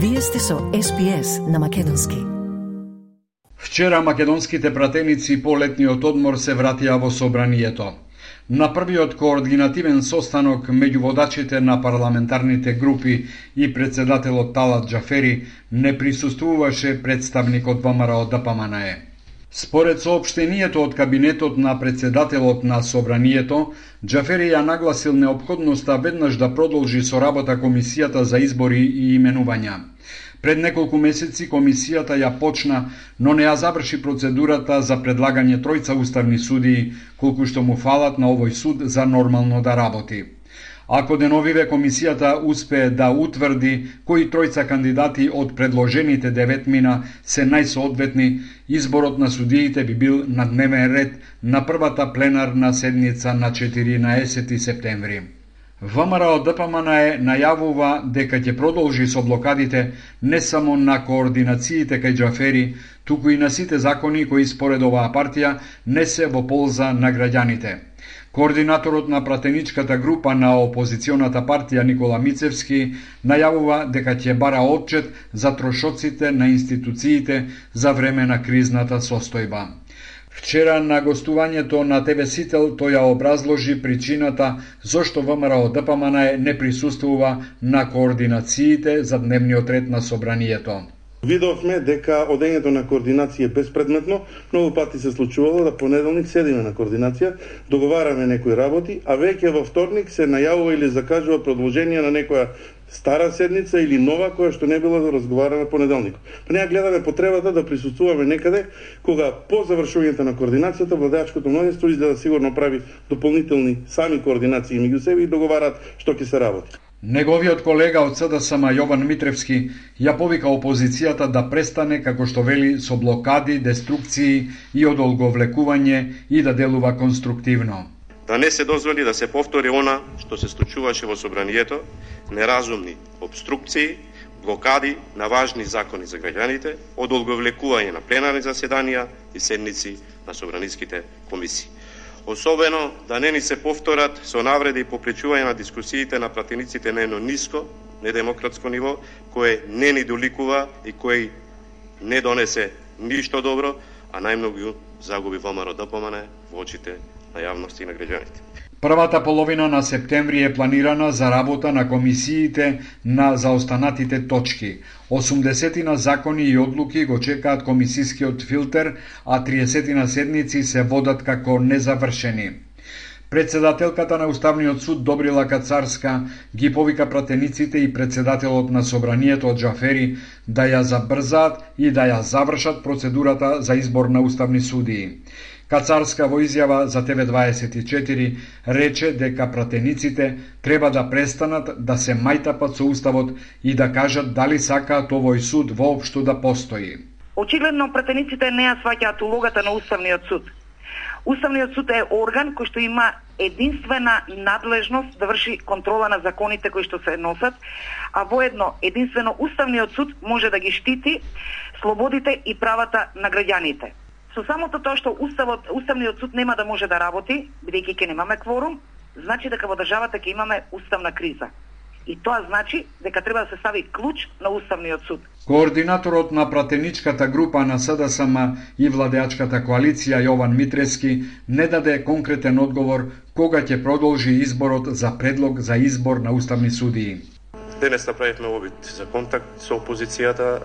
Вие сте со SPS на Македонски. Вчера македонските пратеници по летниот одмор се вратија во собранието. На првиот координативен состанок меѓу водачите на парламентарните групи и председателот Талат Джафери не присуствуваше представник од ВМРО да ДПМНЕ. Според сообштението од кабинетот на председателот на собранието, Джафери ја нагласил необходноста веднаш да продолжи со работа комисијата за избори и именувања. Пред неколку месеци комисијата ја почна, но не ја заврши процедурата за предлагање тројца уставни судии, колку што му фалат на овој суд за нормално да работи. Ако деновиве комисијата успее да утврди кои тројца кандидати од предложените деветмина се најсоодветни, изборот на судиите би бил на дневен ред на првата пленарна седница на 14 септември. ВМРО ДПМН е најавува дека ќе продолжи со блокадите не само на координациите кај Джафери, туку и на сите закони кои според оваа партија не се во полза на граѓаните. Координаторот на пратеничката група на опозиционата партија Никола Мицевски најавува дека ќе бара отчет за трошоците на институциите за време на кризната состојба. Вчера на гостувањето на ТВ Сител тој ја образложи причината зошто ВМРО ДПМН не присуствува на координациите за дневниот ред на собранието. Видовме дека одењето на координација е безпредметно. Многу пати се случувало да понеделник седиме на координација, договараме некои работи, а веќе во вторник се најавува или закажува продолжение на некоја стара седница или нова која што не била да разговараме понеделник. Па неа гледаме потребата да присуствуваме некаде кога по завршувањето на координацијата владеачкото мнозинство изгледа сигурно прави дополнителни сами координации меѓу себе и договараат што ќе се работи. Неговиот колега од СДСМ Јован Митревски ја повика опозицијата да престане, како што вели, со блокади, деструкции и одолговлекување и да делува конструктивно. Да не се дозволи да се повтори она што се случуваше во собранието, неразумни обструкции, блокади на важни закони за граѓаните, одолговлекување на пленарни заседанија и седници на собраниските комисии. Особено да не ни се повторат со навреди и попречување на дискусиите на пратениците на едно ниско, недемократско ниво, кое не ни доликува и кој не донесе ништо добро, а најмногу загуби ВМРО ДПМН во очите на јавност и на граѓаните. Првата половина на септември е планирана за работа на комисиите на заостанатите точки. 80 на закони и одлуки го чекаат комисискиот филтер, а 30 на седници се водат како незавршени. Председателката на Уставниот суд Добрила Кацарска ги повика пратениците и председателот на собранието од Джафери да ја забрзаат и да ја завршат процедурата за избор на уставни судии. Кацарска во изјава за ТВ24 рече дека пратениците треба да престанат да се мајтапат со уставот и да кажат дали сакаат овој суд воопшто да постои. Очигледно пратениците не ја сваќаат улогата на Уставниот суд. Уставниот суд е орган кој што има единствена надлежност да врши контрола на законите кои што се носат, а воедно единствено Уставниот суд може да ги штити слободите и правата на граѓаните. Со самото тоа што Уставот, Уставниот суд нема да може да работи, бидејќи ќе немаме кворум, значи дека во државата ќе имаме уставна криза. И тоа значи дека треба да се стави клуч на Уставниот суд. Координаторот на пратеничката група на СДСМ и владеачката коалиција Јован Митрески не даде конкретен одговор кога ќе продолжи изборот за предлог за избор на уставни судии. Денес направивме обид за контакт со опозицијата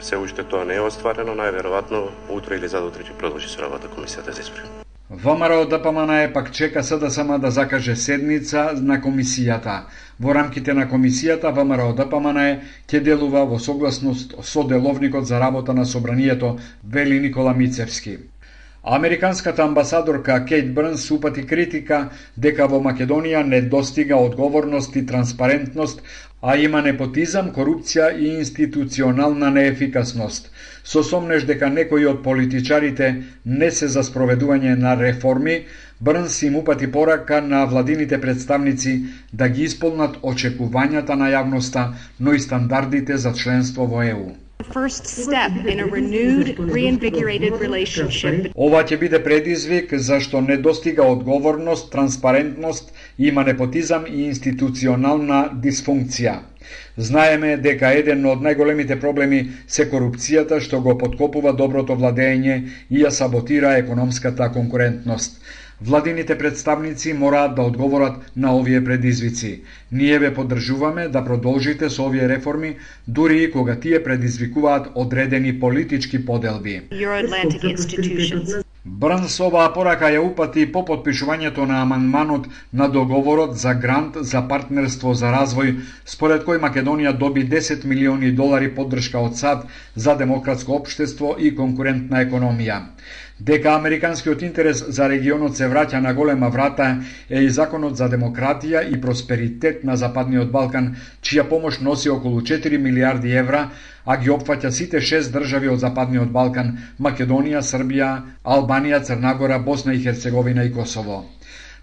се уште тоа не е остварено, најверојатно утре или задутре ќе продолжи со работа комисијата да за избори. ВМРО ДПМН е пак чека СДСМ да закаже седница на комисијата. Во рамките на комисијата ВМРО ДПМН ќе делува во согласност со деловникот за работа на собранието, вели Никола Мицевски. Американската амбасадорка Кейт Брнс упати критика дека во Македонија не достига одговорност и транспарентност, а има непотизам, корупција и институционална неефикасност. Со сомнеш дека некои од политичарите не се за спроведување на реформи, Брнс им упати порака на владините представници да ги исполнат очекувањата на јавноста, но и стандардите за членство во ЕУ first step in a renewed, reinvigorated relationship. Ова ќе биде предизвик зашто недостига одговорност, транспарентност, има непотизам и институционална дисфункција. Знаеме дека еден од најголемите проблеми се корупцијата што го подкопува доброто владење и ја саботира економската конкурентност. Владините представници мораат да одговорат на овие предизвици. Ние ве поддржуваме да продолжите со овие реформи, дури и кога тие предизвикуваат одредени политички поделби. Брнс оваа порака ја упати по подпишувањето на амандманот на договорот за грант за партнерство за развој, според кој Македонија доби 10 милиони долари поддршка од САД за демократско општество и конкурентна економија. Дека американскиот интерес за регионот се враќа на голема врата е и законот за демократија и просперитет на Западниот Балкан, чија помош носи околу 4 милиарди евра, а ги опфаќа сите 6 држави од Западниот Балкан – Македонија, Србија, Албанија, Црнагора, Босна и Херцеговина и Косово.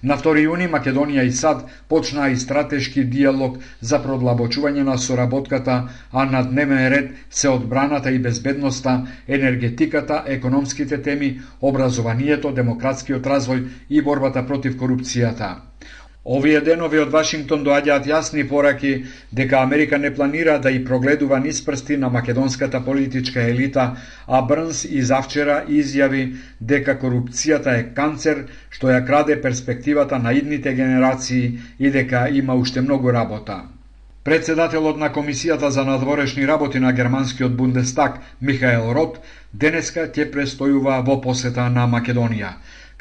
На 2 јуни Македонија и САД почнаа и стратешки диалог за продлабочување на соработката, а на дневен ред се одбраната и безбедноста, енергетиката, економските теми, образованието, демократскиот развој и борбата против корупцијата. Овие денови од Вашингтон доаѓаат јасни пораки дека Америка не планира да и прогледува низ прсти на македонската политичка елита, а Брнс и завчера изјави дека корупцијата е канцер што ја краде перспективата на идните генерации и дека има уште многу работа. Председателот на Комисијата за надворешни работи на германскиот Бундестаг Михаел Рот денеска ќе престојува во посета на Македонија.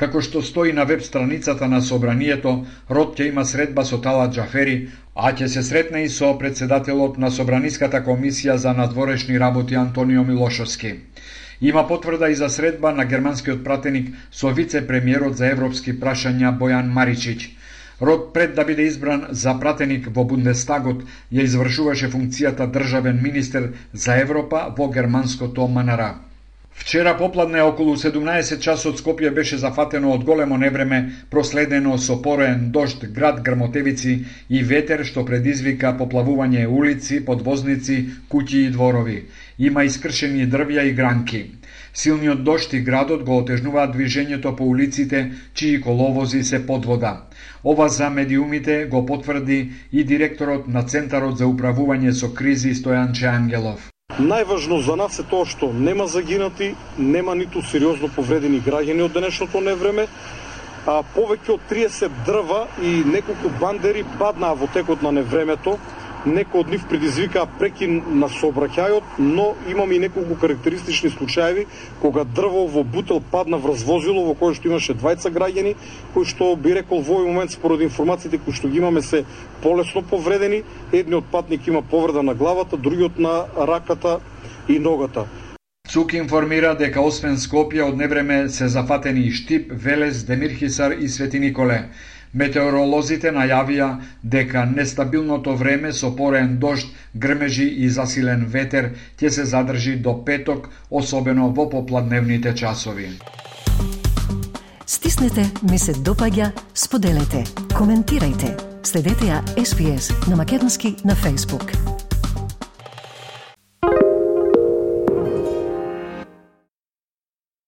Како што стои на веб страницата на Собранието, Рот ќе има средба со Талат Джафери, а ќе се сретне и со председателот на Собраниската комисија за надворешни работи Антонио Милошовски. Има потврда и за средба на германскиот пратеник со вице-премиерот за европски прашања Бојан Маричиć. Рот пред да биде избран за пратеник во Бундестагот ја извршуваше функцијата државен министер за Европа во германското МНР. Вчера попладне околу 17 часот Скопје беше зафатено од големо невреме, проследено со пореен дожд, град грмотевици и ветер што предизвика поплавување улици, подвозници, куќи и дворови. Има искршени дрвја и гранки. Силниот дожд и градот го отежнуваат движењето по улиците, чии коловози се под вода. Ова за медиумите го потврди и директорот на Центарот за управување со кризи Стојанче Ангелов. Најважно за нас е тоа што нема загинати, нема ниту сериозно повредени граѓани од денешното невреме, а повеќе од 30 дрва и неколку бандери паднаа во текот на невремето, Некои од нив предизвикаа прекин на сообраќајот, но имаме и неколку карактеристични случаи кога дрво во бутел падна врз возило во кое што имаше двајца граѓани, кои што би рекол во овој момент според информациите кои што ги имаме се полесно повредени. Едниот патник има повреда на главата, другиот на раката и ногата. ЦУК информира дека освен Скопје од невреме се зафатени и Штип, Велес, Демирхисар и Свети Николе. Метеоролозите најавија дека нестабилното време со порен дожд, грмежи и засилен ветер ќе се задржи до петок, особено во попладневните часови. Стиснете, ми се допаѓа, споделете, коментирајте. Следете ја SPS на Македонски на Facebook.